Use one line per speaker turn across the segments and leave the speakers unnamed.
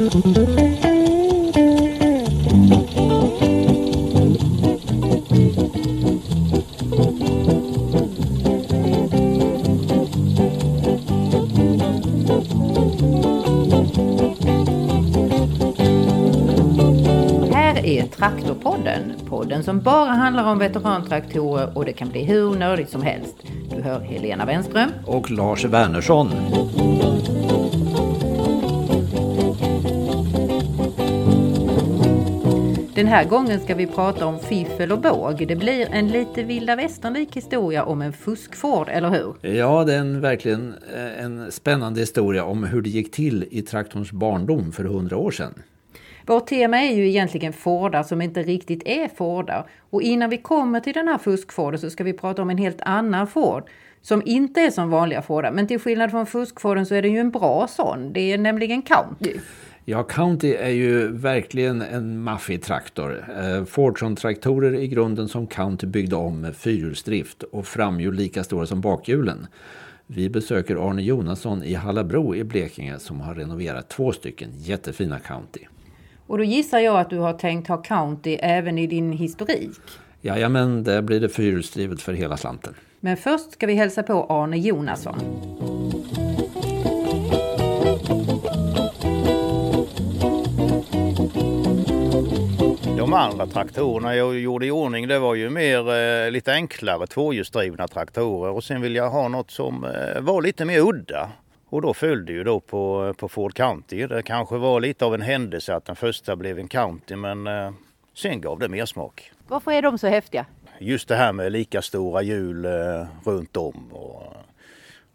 Här är Traktorpodden, podden som bara handlar om veterantraktorer och det kan bli hur nördigt som helst. Du hör Helena Wenström.
och Lars Wernersson.
Den här gången ska vi prata om fiffel och båg. Det blir en lite vilda västernlik historia om en fuskford, eller hur?
Ja, det är en, verkligen eh, en spännande historia om hur det gick till i traktorns barndom för hundra år sedan.
Vårt tema är ju egentligen Fordar som inte riktigt är Fordar. Och innan vi kommer till den här fuskforden så ska vi prata om en helt annan Ford som inte är som vanliga Fordar. Men till skillnad från fuskforden så är det ju en bra sån. Det är nämligen County.
Ja, County är ju verkligen en maffig traktor. Eh, Fordson-traktorer i grunden som County byggde om med fyrhjulsdrift och framhjul lika stora som bakhjulen. Vi besöker Arne Jonasson i Hallabro i Blekinge som har renoverat två stycken jättefina County.
Och då gissar jag att du har tänkt ha County även i din historik.
Jajamän, där blir det fyrhjulsdrivet för hela slanten.
Men först ska vi hälsa på Arne Jonasson.
De andra traktorerna jag gjorde i ordning det var ju mer eh, lite enklare tvåhjulsdrivna traktorer och sen vill jag ha något som eh, var lite mer udda. Och då följde ju då på, på Ford County. Det kanske var lite av en händelse att den första blev en County men eh, sen gav det mer smak.
Varför är de så häftiga?
Just det här med lika stora hjul eh, runt om. Och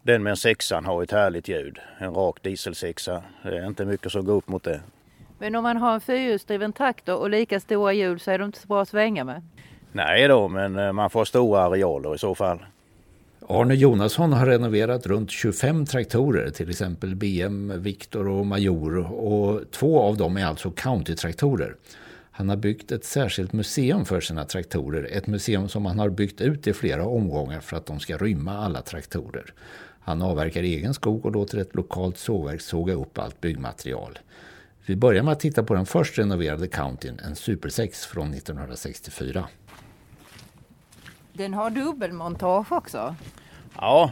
den med en sexan har ett härligt ljud. En rak dieselsexa. Det är inte mycket som går upp mot det.
Men om man har en fyrhjulsdriven traktor och lika stora hjul så är de inte så bra att svänga med.
Nej då, men eh, man får stora arealer i så fall.
Arne Jonasson har renoverat runt 25 traktorer, till exempel BM, Victor och Major. Och två av dem är alltså County-traktorer. Han har byggt ett särskilt museum för sina traktorer. Ett museum som han har byggt ut i flera omgångar för att de ska rymma alla traktorer. Han avverkar egen skog och låter ett lokalt sågverk såga upp allt byggmaterial. Vi börjar med att titta på den först renoverade Countyn, en Super 6 från 1964.
Den har dubbelmontage också.
Ja,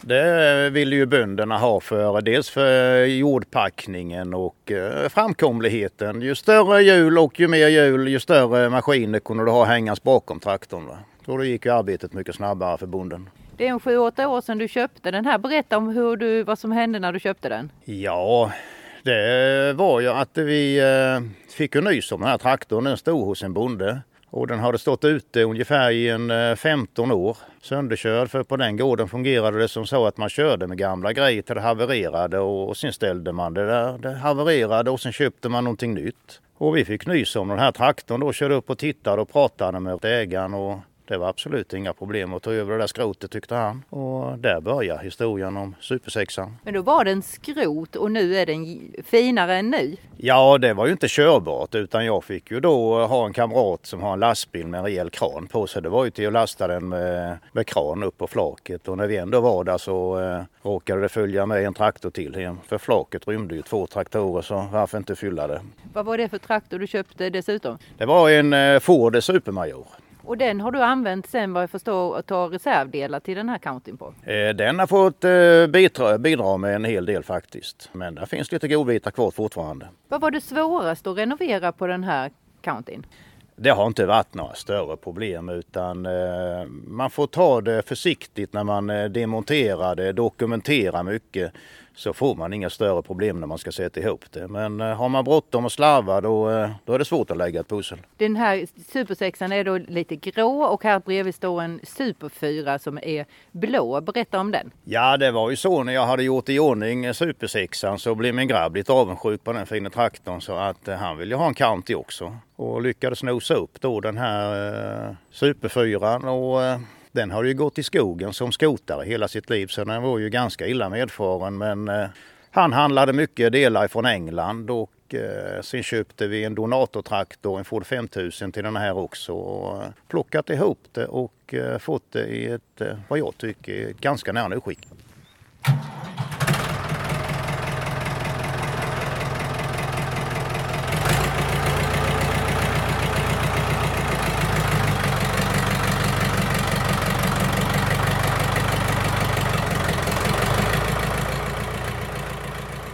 det vill ju bönderna ha för dels för jordpackningen och eh, framkomligheten. Ju större hjul och ju mer hjul, ju större maskiner kunde du ha hängas bakom traktorn. Va? Så då gick ju arbetet mycket snabbare för bonden.
Det är en 7-8 år sedan du köpte den här. Berätta om hur du, vad som hände när du köpte den.
Ja, det var ju att vi eh, fick en nys om den här traktorn. Den stod hos en bonde. Och den hade stått ute ungefär i en eh, 15 år. Sönderkörd för på den gården fungerade det som så att man körde med gamla grejer till det havererade och, och sen ställde man det där. Det havererade och sen köpte man någonting nytt. Och vi fick nys om den här traktorn då, körde upp och tittade och pratade med ägaren och det var absolut inga problem att ta över det där skrotet tyckte han. Och där börjar historien om supersexan.
Men då var den skrot och nu är den finare än ny.
Ja, det var ju inte körbart utan jag fick ju då ha en kamrat som har en lastbil med en rejäl kran på sig. Det var ju till att lasta den med, med kran upp på flaket och när vi ändå var där så eh, råkade det följa med en traktor till hem. För flaket rymde ju två traktorer så varför inte fylla det?
Vad var det för traktor du köpte dessutom?
Det var en eh, Ford Supermajor.
Och den har du använt sen vad jag förstår att ta reservdelar till den här countyn på.
Eh, Den har fått eh, bidra, med en hel del faktiskt. Men där finns lite godbitar kvar fortfarande.
Vad var det svåraste att renovera på den här countyn?
Det har inte varit några större problem utan eh, man får ta det försiktigt när man demonterar det, dokumenterar mycket så får man inga större problem när man ska sätta ihop det. Men eh, har man bråttom och slarvar då, eh, då är det svårt att lägga ett pussel.
Den här supersexan är då lite grå och här bredvid står en superfyra som är blå. Berätta om den.
Ja det var ju så när jag hade gjort i ordning supersexan så blev min grabb lite avundsjuk på den fina traktorn så att eh, han ville ha en County också. Och lyckades nosa upp då den här eh, superfyran och eh, den har ju gått i skogen som skotare hela sitt liv så den var ju ganska illa medfaren men eh, han handlade mycket delar från England och eh, sen köpte vi en donatortraktor, en Ford 5000 till den här också och eh, plockat ihop det och eh, fått det i ett, eh, vad jag tycker, ett ganska nära skick.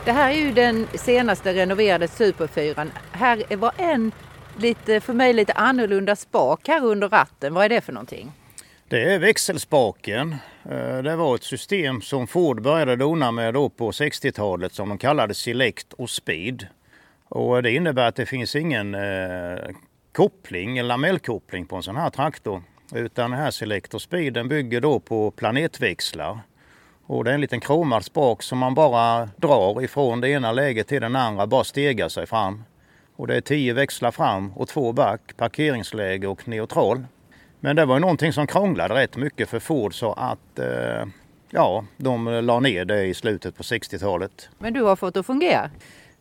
Det här är ju den senaste renoverade Superfyran. Här var en lite, för mig lite annorlunda spak här under ratten. Vad är det för någonting?
Det är växelspaken. Eh, det var ett system som Ford började dona med då på 60-talet som de kallade Select och Speed. Och det innebär att det finns ingen eh, koppling, koppling, lamellkoppling på en sån här traktor. Utan den här Select och Speed den bygger då på planetväxlar. Och det är en liten kromad spak som man bara drar ifrån det ena läget till den andra, bara stegar sig fram. Och det är tio växlar fram och två back, parkeringsläge och neutral. Men det var ju någonting som krånglade rätt mycket för Ford så att eh, ja, de la ner det i slutet på 60-talet.
Men du har fått det att fungera?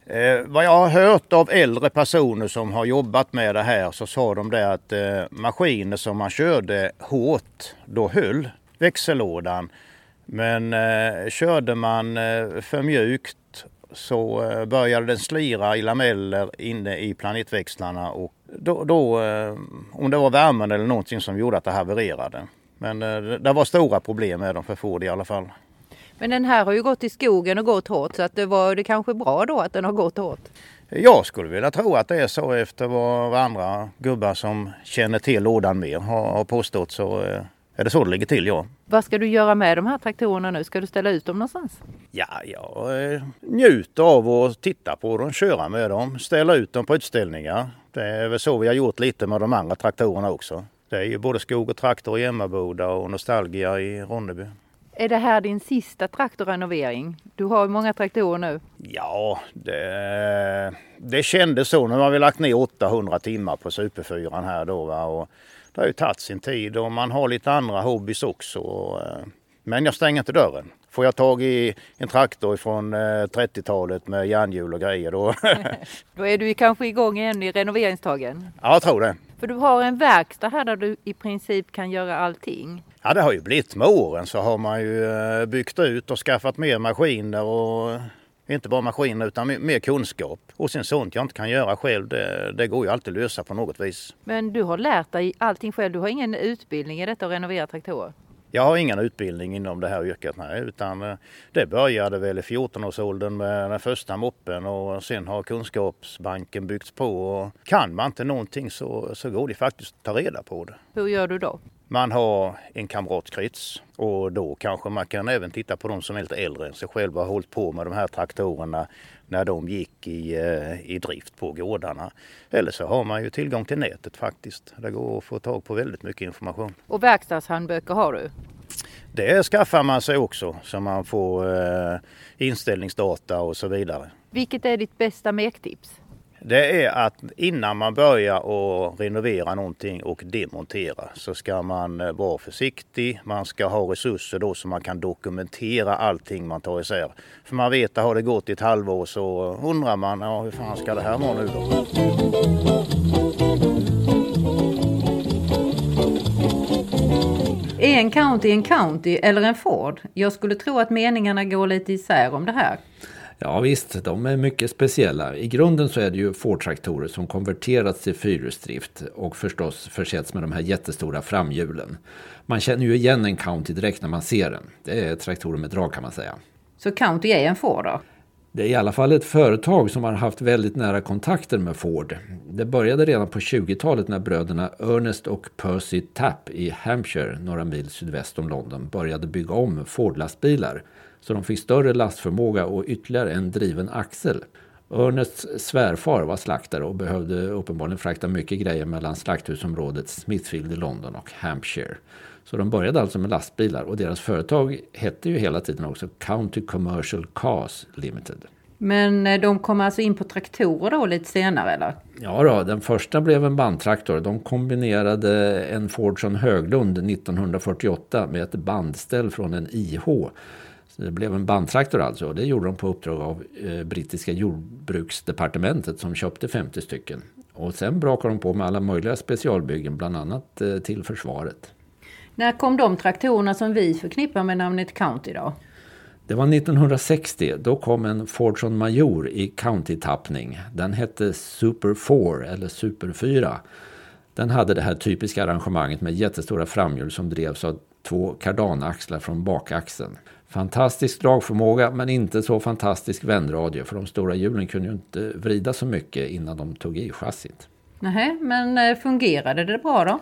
Eh, vad jag har hört av äldre personer som har jobbat med det här så sa de det att eh, maskiner som man körde hårt, då höll växellådan. Men eh, körde man eh, för mjukt så eh, började den slira i lameller inne i planetväxlarna och då, då, eh, om det var värmen eller någonting som gjorde att det havererade. Men eh, det var stora problem med dem för Ford i alla fall.
Men den här har ju gått i skogen och gått hårt så att det var det kanske bra då att den har gått hårt?
Jag skulle vilja tro att det är så efter vad andra gubbar som känner till lådan mer har påstått så är det så det ligger till ja.
Vad ska du göra med de här traktorerna nu? Ska du ställa ut dem någonstans?
Ja, jag eh, njuter av att titta på dem, köra med dem, ställa ut dem på utställningar. Det är väl så vi har gjort lite med de andra traktorerna också. Det är ju både skog och traktor i Emmaboda och Nostalgia i Ronneby.
Är det här din sista traktorrenovering? Du har ju många traktorer nu.
Ja, det, det kändes så när man vi lagt ner 800 timmar på Superfyran här då. Va? Och det har ju tagit sin tid och man har lite andra hobbys också. Men jag stänger inte dörren. Får jag tag i en traktor från 30-talet eh, med järnhjul och grejer då...
då är du kanske igång igen i renoveringstagen?
Ja, jag tror det.
För du har en verkstad här där du i princip kan göra allting.
Ja, det har ju blivit med åren så har man ju eh, byggt ut och skaffat mer maskiner och inte bara maskiner utan mer kunskap. Och sen sånt jag inte kan göra själv, det, det går ju alltid att lösa på något vis.
Men du har lärt dig allting själv? Du har ingen utbildning i detta att renovera traktorer?
Jag har ingen utbildning inom det här yrket nej, utan eh, det började väl i 14-årsåldern med den första moppen och sen har kunskapsbanken byggts på. Och kan man inte någonting så, så går det faktiskt att ta reda på det.
Hur gör du då?
Man har en kamratkrets och då kanske man kan även titta på de som är lite äldre än sig själva har hållit på med de här traktorerna när de gick i, eh, i drift på gårdarna. Eller så har man ju tillgång till nätet faktiskt. Det går att få tag på väldigt mycket information.
Och verkstadshandböcker har du?
Det skaffar man sig också så man får eh, inställningsdata och så vidare.
Vilket är ditt bästa mektips?
Det är att innan man börjar att renovera någonting och demontera så ska man eh, vara försiktig. Man ska ha resurser då så man kan dokumentera allting man tar isär. För man vet att har det gått ett halvår så undrar man ja, hur fan ska det här vara nu då?
Är en County en County eller en Ford? Jag skulle tro att meningarna går lite isär om det här.
Ja visst, de är mycket speciella. I grunden så är det ju Ford-traktorer som konverterats till fyrhjulsdrift och förstås försetts med de här jättestora framhjulen. Man känner ju igen en County direkt när man ser den. Det är traktorer med drag kan man säga.
Så County är en Ford då?
Det är i alla fall ett företag som har haft väldigt nära kontakter med Ford. Det började redan på 20-talet när bröderna Ernest och Percy Tapp i Hampshire, några mil sydväst om London, började bygga om Ford-lastbilar så de fick större lastförmåga och ytterligare en driven axel. Ernests svärfar var slaktare och behövde uppenbarligen frakta mycket grejer mellan slakthusområdet Smithfield i London och Hampshire. Så de började alltså med lastbilar och deras företag hette ju hela tiden också County Commercial Cars Limited.
Men eh, de kom alltså in på traktorer då lite senare eller?
Ja då, den första blev en bandtraktor. De kombinerade en Fordson Höglund 1948 med ett bandställ från en IH det blev en bandtraktor alltså. Och det gjorde de på uppdrag av eh, brittiska jordbruksdepartementet som köpte 50 stycken. Och sen brakade de på med alla möjliga specialbyggen, bland annat eh, till försvaret.
När kom de traktorerna som vi förknippar med namnet County då?
Det var 1960. Då kom en Fordson Major i County-tappning. Den hette Super 4 eller Super 4. Den hade det här typiska arrangemanget med jättestora framhjul som drevs av två kardanaxlar från bakaxeln. Fantastisk dragförmåga men inte så fantastisk vändradie för de stora hjulen kunde ju inte vrida så mycket innan de tog i chassit.
Nej, men eh, fungerade det bra då?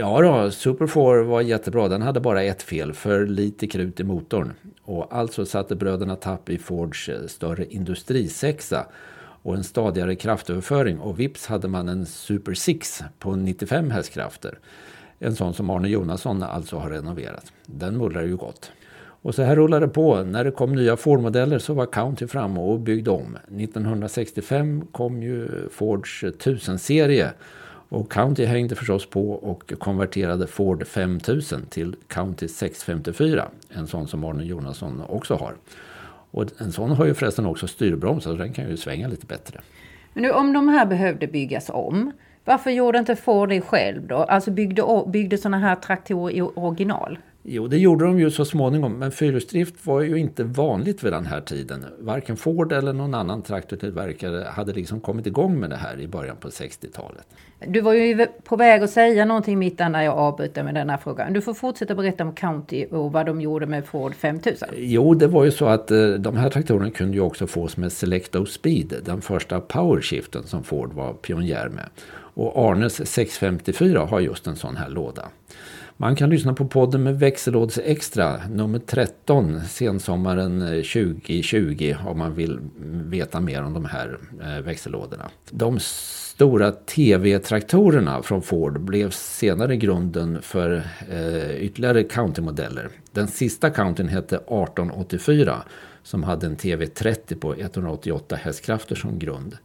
Ja då, Super 4 var jättebra. Den hade bara ett fel, för lite krut i motorn. Och alltså satte bröderna Tapp i Fords eh, större industrisexa och en stadigare kraftöverföring och vips hade man en Super 6 på 95 hästkrafter. En sån som Arne Jonasson alltså har renoverat. Den mullrar ju gott. Och så här rullade det på. När det kom nya Ford-modeller så var County framme och byggde om. 1965 kom ju Fords 1000-serie och County hängde förstås på och konverterade Ford 5000 till County 654. En sån som Arne Jonasson också har. Och en sån har ju förresten också styrbroms så den kan ju svänga lite bättre.
Men nu, om de här behövde byggas om, varför gjorde inte Ford det själv då? Alltså byggde, byggde sådana här traktorer i original?
Jo, det gjorde de ju så småningom, men fyrhjulsdrift var ju inte vanligt vid den här tiden. Varken Ford eller någon annan traktortillverkare hade liksom kommit igång med det här i början på 60-talet.
Du var ju på väg att säga någonting mitt när jag avbryter med den här frågan. Du får fortsätta berätta om County och vad de gjorde med Ford 5000.
Jo, det var ju så att eh, de här traktorerna kunde ju också fås med Selecto Speed, den första powershiften som Ford var pionjär med. Och Arnes 654 har just en sån här låda. Man kan lyssna på podden med växellåds extra nummer 13 sensommaren eh, 2020 om man vill veta mer om de här eh, växellådorna. De stora TV-traktorerna från Ford blev senare grunden för eh, ytterligare County-modeller. Den sista Countyn hette 1884 som hade en TV30 på 188 hästkrafter som grund.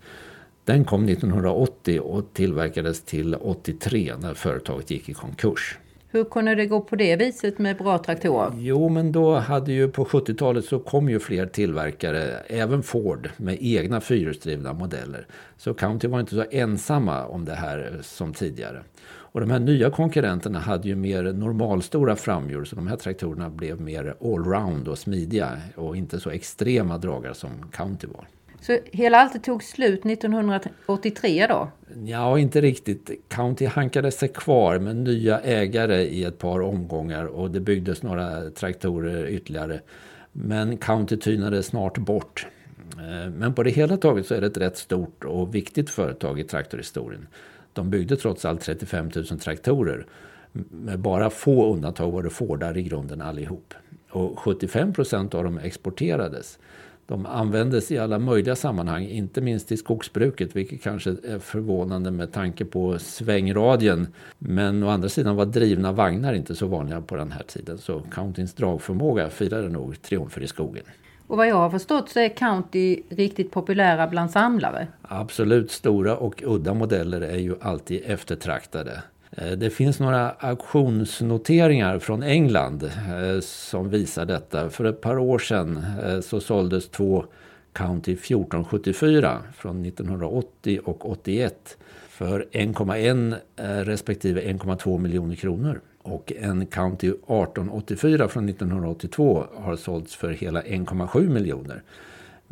Den kom 1980 och tillverkades till 83 när företaget gick i konkurs.
Hur kunde det gå på det viset med bra traktorer?
Jo, men då hade ju på 70-talet så kom ju fler tillverkare, även Ford, med egna fyrhjulsdrivna modeller. Så County var inte så ensamma om det här eh, som tidigare. Och de här nya konkurrenterna hade ju mer normalstora framhjul så de här traktorerna blev mer allround och smidiga och inte så extrema dragare som County var.
Så hela alltet tog slut 1983 då?
Ja, inte riktigt. County hankade sig kvar med nya ägare i ett par omgångar och det byggdes några traktorer ytterligare. Men County tynade snart bort. Eh, men på det hela taget så är det ett rätt stort och viktigt företag i traktorhistorien. De byggde trots allt 35 000 traktorer. Med bara få undantag var det Fordar i grunden allihop. Och 75 procent av dem exporterades. De användes i alla möjliga sammanhang, inte minst i skogsbruket, vilket kanske är förvånande med tanke på svängradien. Men å andra sidan var drivna vagnar inte så vanliga på den här tiden, så Countins dragförmåga firade nog triumfer i skogen.
Och vad jag har förstått så är County riktigt populära bland samlare.
Absolut, stora och udda modeller är ju alltid eftertraktade. Eh, det finns några auktionsnoteringar från England eh, som visar detta. För ett par år sedan eh, så såldes två County 1474 från 1980 och 81 för 1,1 respektive 1,2 miljoner kronor. Och en County 1884 från 1982 har sålts för hela 1,7 miljoner.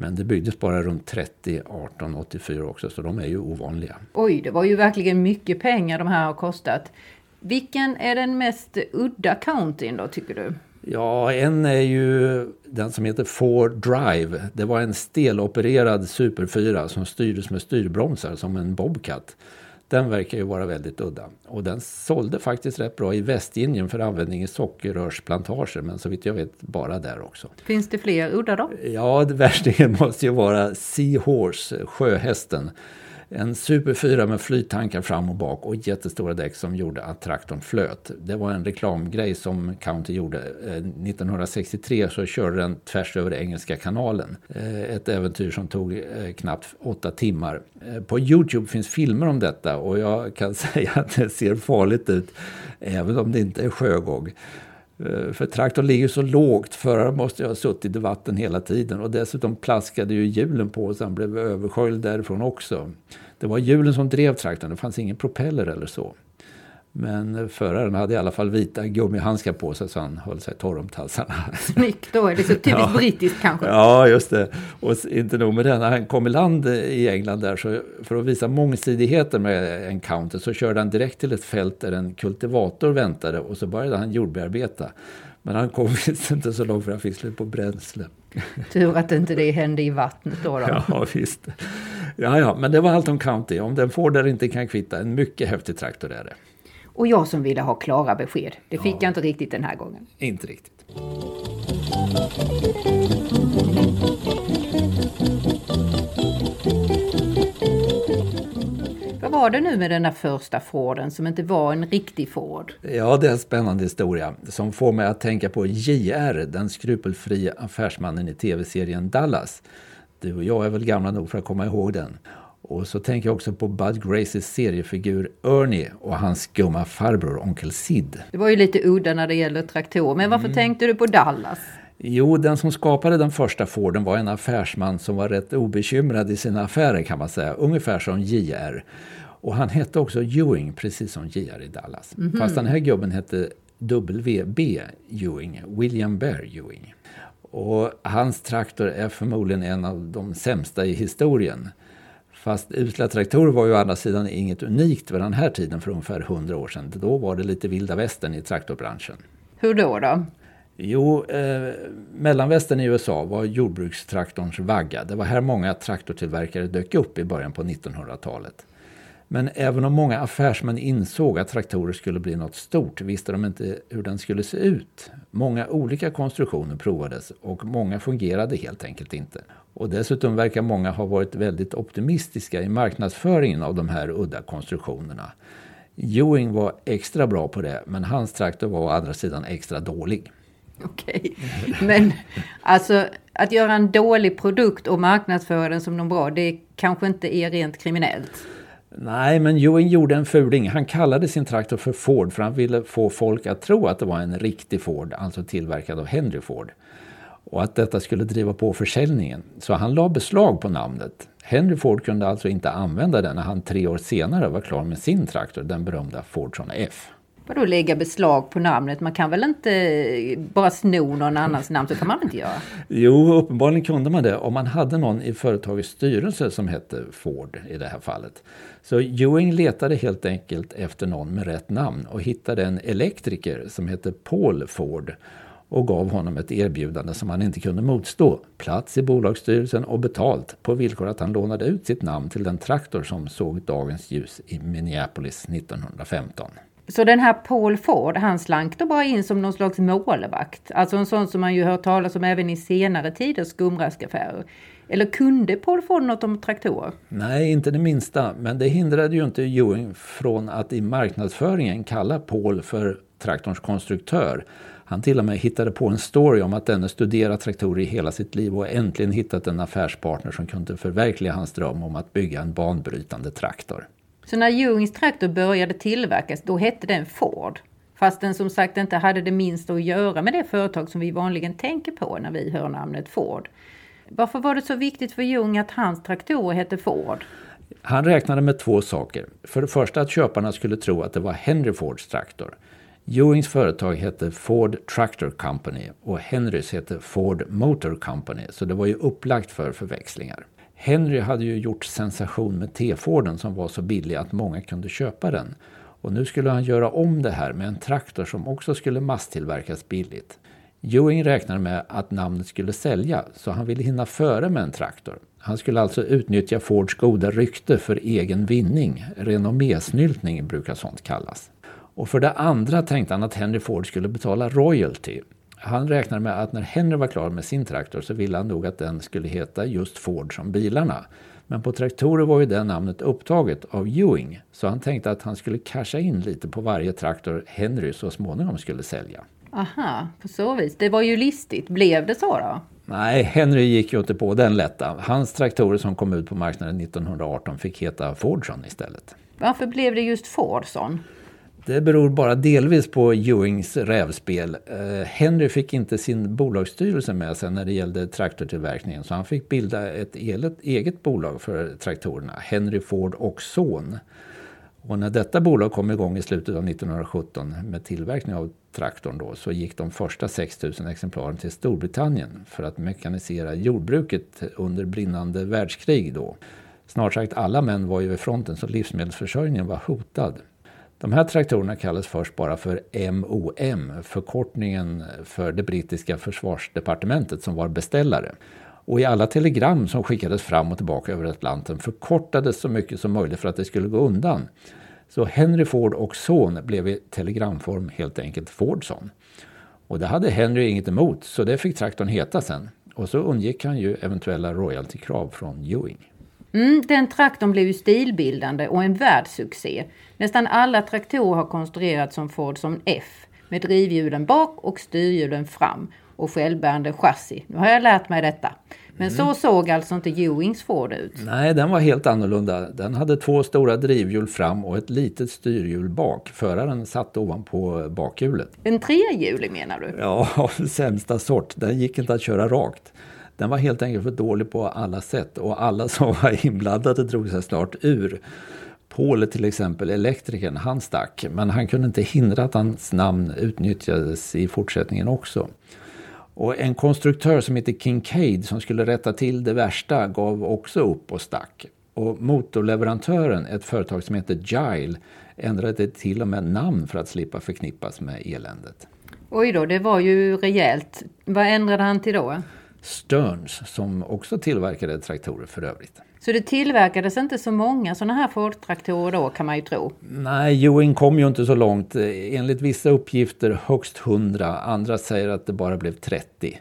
Men det byggdes bara runt 30 1884 också, så de är ju ovanliga.
Oj, det var ju verkligen mycket pengar de här har kostat. Vilken är den mest udda countyn då, tycker du?
Ja, en är ju den som heter Ford Drive. Det var en stelopererad Super 4 som styrdes med styrbromsar som en Bobcat. Den verkar ju vara väldigt udda. Och den sålde faktiskt rätt bra i Västindien för användning i sockerrörsplantager. Men så vitt jag vet bara där också.
Finns det fler udda då?
Ja, det värstingen måste ju vara Seahorse, sjöhästen. En Super 4 med flyttankar fram och bak och jättestora däck som gjorde att traktorn flöt. Det var en reklamgrej som County gjorde. Eh, 1963 så körde den tvärs över Engelska kanalen. Eh, ett äventyr som tog eh, knappt åtta timmar. På Youtube finns filmer om detta och jag kan säga att det ser farligt ut även om det inte är sjögång. Eh, för traktorn ligger så lågt, föraren måste ju ha suttit i vatten hela tiden och dessutom plaskade ju hjulen på så han blev översköljd därifrån också. Det var hjulen som drev traktorn, det fanns ingen propeller eller så. Men föraren hade i alla fall vita gummihandskar på sig så han höll sig torr om tassarna.
Snyggt då, är det så typiskt ja. brittiskt kanske?
Ja, just det. Och inte nog med det, när han kom i land i England där så för att visa mångsidigheten med Encounter så körde han direkt till ett fält där en kultivator väntade och så började han jordbearbeta. Men han kom visst inte så långt för han fick slut på bränsle.
Tur att inte det hände i vattnet då. då.
Ja, visst. Ja, ja, men det var allt om County. Om den får där inte kan kvitta, en mycket häftig traktor är det.
Och jag som ville ha klara besked. Det fick ja. jag inte riktigt den här gången.
Inte riktigt.
Vad var det nu med den där första Forden som inte var en riktig Ford?
Ja, det är en spännande historia som får mig att tänka på JR, den skrupelfria affärsmannen i tv-serien Dallas. Du och jag är väl gamla nog för att komma ihåg den. Och så tänker jag också på Bud Graces seriefigur Ernie och hans skumma farbror onkel Sid.
Det var ju lite udda när det gäller traktorer, men varför mm. tänkte du på Dallas?
Jo, den som skapade den första Forden var en affärsman som var rätt obekymrad i sina affärer kan man säga, ungefär som JR. Och han hette också Ewing, precis som JR i Dallas. Mm -hmm. Fast den här gubben hette WB Ewing, William Bear Ewing. Och hans traktor är förmodligen en av de sämsta i historien. Fast usla traktorer var ju å andra sidan inget unikt vid den här tiden för ungefär 100 år sedan. Då var det lite vilda västern i traktorbranschen.
Hur då? då?
Jo, eh, mellanvästern i USA var jordbrukstraktorns vagga. Det var här många traktortillverkare dök upp i början på 1900-talet. Men även om många affärsmän insåg att traktorer skulle bli något stort visste de inte hur den skulle se ut. Många olika konstruktioner provades och många fungerade helt enkelt inte. Och dessutom verkar många ha varit väldigt optimistiska i marknadsföringen av de här udda konstruktionerna. Ewing var extra bra på det, men hans traktor var å andra sidan extra dålig.
Okej, men alltså att göra en dålig produkt och marknadsföra den som någon bra, det kanske inte är rent kriminellt?
Nej, men Ewing gjorde en fuling. Han kallade sin traktor för Ford för han ville få folk att tro att det var en riktig Ford, alltså tillverkad av Henry Ford. Och att detta skulle driva på försäljningen. Så han la beslag på namnet. Henry Ford kunde alltså inte använda den när han tre år senare var klar med sin traktor, den berömda Fordson F.
Vadå lägga beslag på namnet? Man kan väl inte bara sno någon annans namn? Så kan man inte göra?
Jo, uppenbarligen kunde man det om man hade någon i företagets styrelse som hette Ford i det här fallet. Så Ewing letade helt enkelt efter någon med rätt namn och hittade en elektriker som hette Paul Ford och gav honom ett erbjudande som han inte kunde motstå. Plats i bolagsstyrelsen och betalt på villkor att han lånade ut sitt namn till den traktor som såg dagens ljus i Minneapolis 1915.
Så den här Paul Ford, han slank då bara in som någon slags målvakt. Alltså en sån som man ju hört talas om även i senare tiders skumraskaffärer. Eller kunde Paul Ford något om traktorer?
Nej, inte det minsta. Men det hindrade ju inte Ewing från att i marknadsföringen kalla Paul för traktorns konstruktör. Han till och med hittade på en story om att denne studerat traktorer i hela sitt liv och äntligen hittat en affärspartner som kunde förverkliga hans dröm om att bygga en banbrytande traktor.
Så när Ewings traktor började tillverkas, då hette den Ford. Fast den som sagt inte hade det minsta att göra med det företag som vi vanligen tänker på när vi hör namnet Ford. Varför var det så viktigt för Jung att hans traktorer hette Ford?
Han räknade med två saker. För det första att köparna skulle tro att det var Henry Fords traktor. Ewings företag hette Ford Tractor Company och Henrys hette Ford Motor Company så det var ju upplagt för förväxlingar. Henry hade ju gjort sensation med T-Forden som var så billig att många kunde köpa den. Och nu skulle han göra om det här med en traktor som också skulle masstillverkas billigt. Ewing räknade med att namnet skulle sälja så han ville hinna före med en traktor. Han skulle alltså utnyttja Fords goda rykte för egen vinning. Renommésnyltning brukar sånt kallas. Och för det andra tänkte han att Henry Ford skulle betala royalty. Han räknade med att när Henry var klar med sin traktor så ville han nog att den skulle heta just Ford som bilarna. Men på traktorer var ju det namnet upptaget av Ewing så han tänkte att han skulle casha in lite på varje traktor Henry så småningom skulle sälja.
Aha, på så vis. Det var ju listigt. Blev det så då?
Nej, Henry gick ju inte på den lätta. Hans traktorer som kom ut på marknaden 1918 fick heta Fordson istället.
Varför blev det just Fordson?
Det beror bara delvis på Ewings rävspel. Eh, Henry fick inte sin bolagsstyrelse med sig när det gällde traktortillverkningen så han fick bilda ett eget bolag för traktorerna, Henry Ford och Son. Och när detta bolag kom igång i slutet av 1917 med tillverkning av traktorn då, så gick de första 6000 exemplaren till Storbritannien för att mekanisera jordbruket under brinnande världskrig då. Snart sagt alla män var ju vid fronten så livsmedelsförsörjningen var hotad. De här traktorerna kallades först bara för MOM, förkortningen för det brittiska försvarsdepartementet som var beställare. Och i alla telegram som skickades fram och tillbaka över Atlanten förkortades så mycket som möjligt för att det skulle gå undan. Så Henry Ford och son blev i telegramform helt enkelt Fordson. Och det hade Henry inget emot, så det fick traktorn heta sen. Och så undgick han ju eventuella royaltykrav från Ewing.
Mm, den traktorn blev ju stilbildande och en världssuccé. Nästan alla traktorer har konstruerats som Ford som F med drivhjulen bak och styrhjulen fram och självbärande chassi. Nu har jag lärt mig detta. Men mm. så såg alltså inte Ewings Ford ut.
Nej, den var helt annorlunda. Den hade två stora drivhjul fram och ett litet styrhjul bak. Föraren satt ovanpå bakhjulet.
En trehjulig menar du?
Ja, sämsta sort. Den gick inte att köra rakt. Den var helt enkelt för dålig på alla sätt och alla som var inblandade drog sig snart ur. Paul till exempel, elektrikern, han stack. Men han kunde inte hindra att hans namn utnyttjades i fortsättningen också. Och en konstruktör som heter Kincaid som skulle rätta till det värsta gav också upp och stack. Och motorleverantören, ett företag som heter Gile, ändrade till och med namn för att slippa förknippas med eländet.
Oj då, det var ju rejält. Vad ändrade han till då?
Stearns som också tillverkade traktorer för övrigt.
Så det tillverkades inte så många sådana här Ford-traktorer då kan man ju tro?
Nej, Ewing kom ju inte så långt. Enligt vissa uppgifter högst 100, andra säger att det bara blev 30.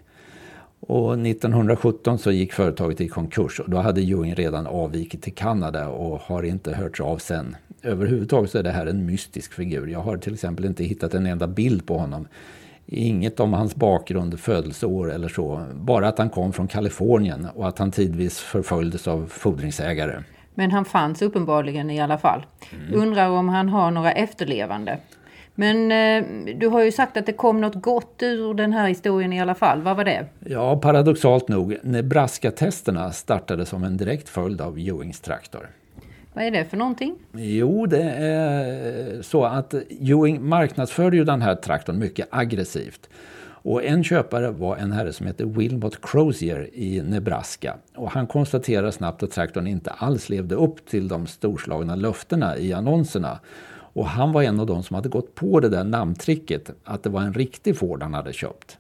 Och 1917 så gick företaget i konkurs och då hade Ewing redan avvikit till Kanada och har inte hörts av sen. Överhuvudtaget så är det här en mystisk figur. Jag har till exempel inte hittat en enda bild på honom. Inget om hans bakgrund, födelseår eller så. Bara att han kom från Kalifornien och att han tidvis förföljdes av fordringsägare.
Men han fanns uppenbarligen i alla fall. Mm. Undrar om han har några efterlevande. Men eh, du har ju sagt att det kom något gott ur den här historien i alla fall. Vad var det?
Ja, paradoxalt nog. Nebraska-testerna startade som en direkt följd av Ewings traktor.
Vad är det för någonting?
Jo, det är så att Ewing marknadsförde ju den här traktorn mycket aggressivt. Och en köpare var en herre som heter Wilmot Crozier i Nebraska. Och han konstaterade snabbt att traktorn inte alls levde upp till de storslagna löftena i annonserna. Och han var en av de som hade gått på det där namntricket, att det var en riktig Ford han hade köpt.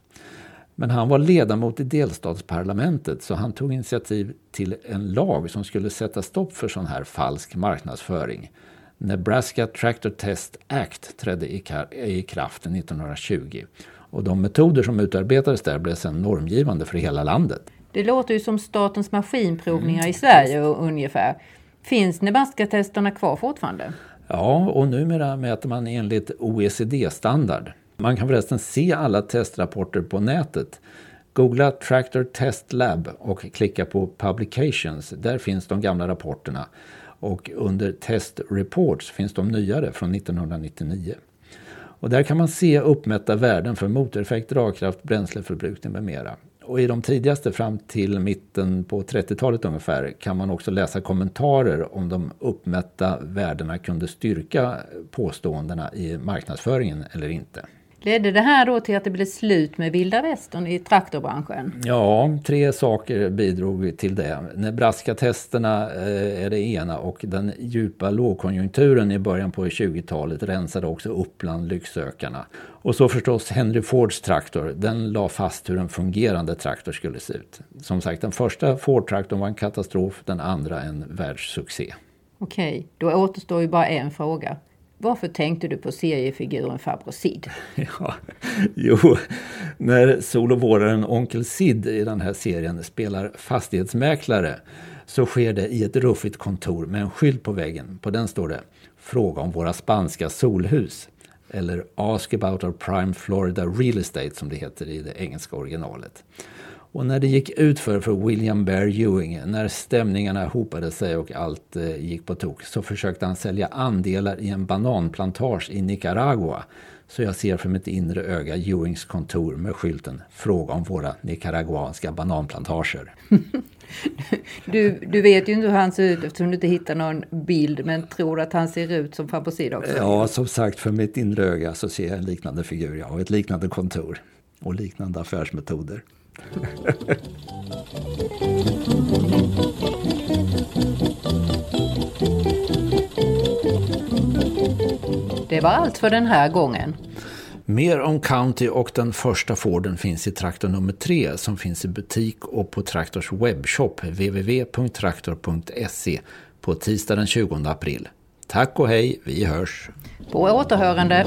Men han var ledamot i delstatsparlamentet så han tog initiativ till en lag som skulle sätta stopp för sån här falsk marknadsföring. Nebraska Tractor Test Act trädde i kraft 1920 och de metoder som utarbetades där blev sedan normgivande för hela landet.
Det låter ju som Statens maskinprovningar mm. i Sverige ungefär. Finns Nebraska-testerna kvar fortfarande?
Ja, och numera mäter man enligt OECD-standard. Man kan förresten se alla testrapporter på nätet. Googla Tractor Test Lab och klicka på Publications. Där finns de gamla rapporterna. Och under Test Reports finns de nyare från 1999. Och där kan man se uppmätta värden för motoreffekt, dragkraft, bränsleförbrukning med mera. Och i de tidigaste fram till mitten på 30-talet ungefär kan man också läsa kommentarer om de uppmätta värdena kunde styrka påståendena i marknadsföringen eller inte.
Ledde det här då till att det blev slut med vilda västern i traktorbranschen?
Ja, tre saker bidrog till det. Nebraska-testerna eh, är det ena och den djupa lågkonjunkturen i början på 20-talet rensade också upp bland lycksökarna. Och så förstås Henry Fords traktor, den la fast hur en fungerande traktor skulle se ut. Som sagt, den första Ford-traktorn var en katastrof, den andra en världssuccé.
Okej, då återstår ju bara en fråga. Varför tänkte du på seriefiguren Farbror Sid?
Ja, jo, när solovåraren Onkel Sid i den här serien spelar fastighetsmäklare så sker det i ett ruffigt kontor med en skylt på väggen. På den står det Fråga om våra spanska solhus. Eller Ask about our prime Florida real estate som det heter i det engelska originalet. Och när det gick ut för, för William Bear Ewing, när stämningarna hopade sig och allt eh, gick på tok, så försökte han sälja andelar i en bananplantage i Nicaragua. Så jag ser för mitt inre öga Ewings kontor med skylten Fråga om våra nicaraguanska bananplantager.
du, du vet ju inte hur han ser ut eftersom du inte hittar någon bild, men tror att han ser ut som Fabosid också?
Ja, som sagt, för mitt inre öga så ser jag en liknande figur, ja, och ett liknande kontor och liknande affärsmetoder.
Det var allt för den här gången.
Mer om County och den första Forden finns i traktor nummer tre som finns i butik och på Traktors webbshop www.traktor.se på tisdag den 20 april. Tack och hej, vi hörs!
På återhörande!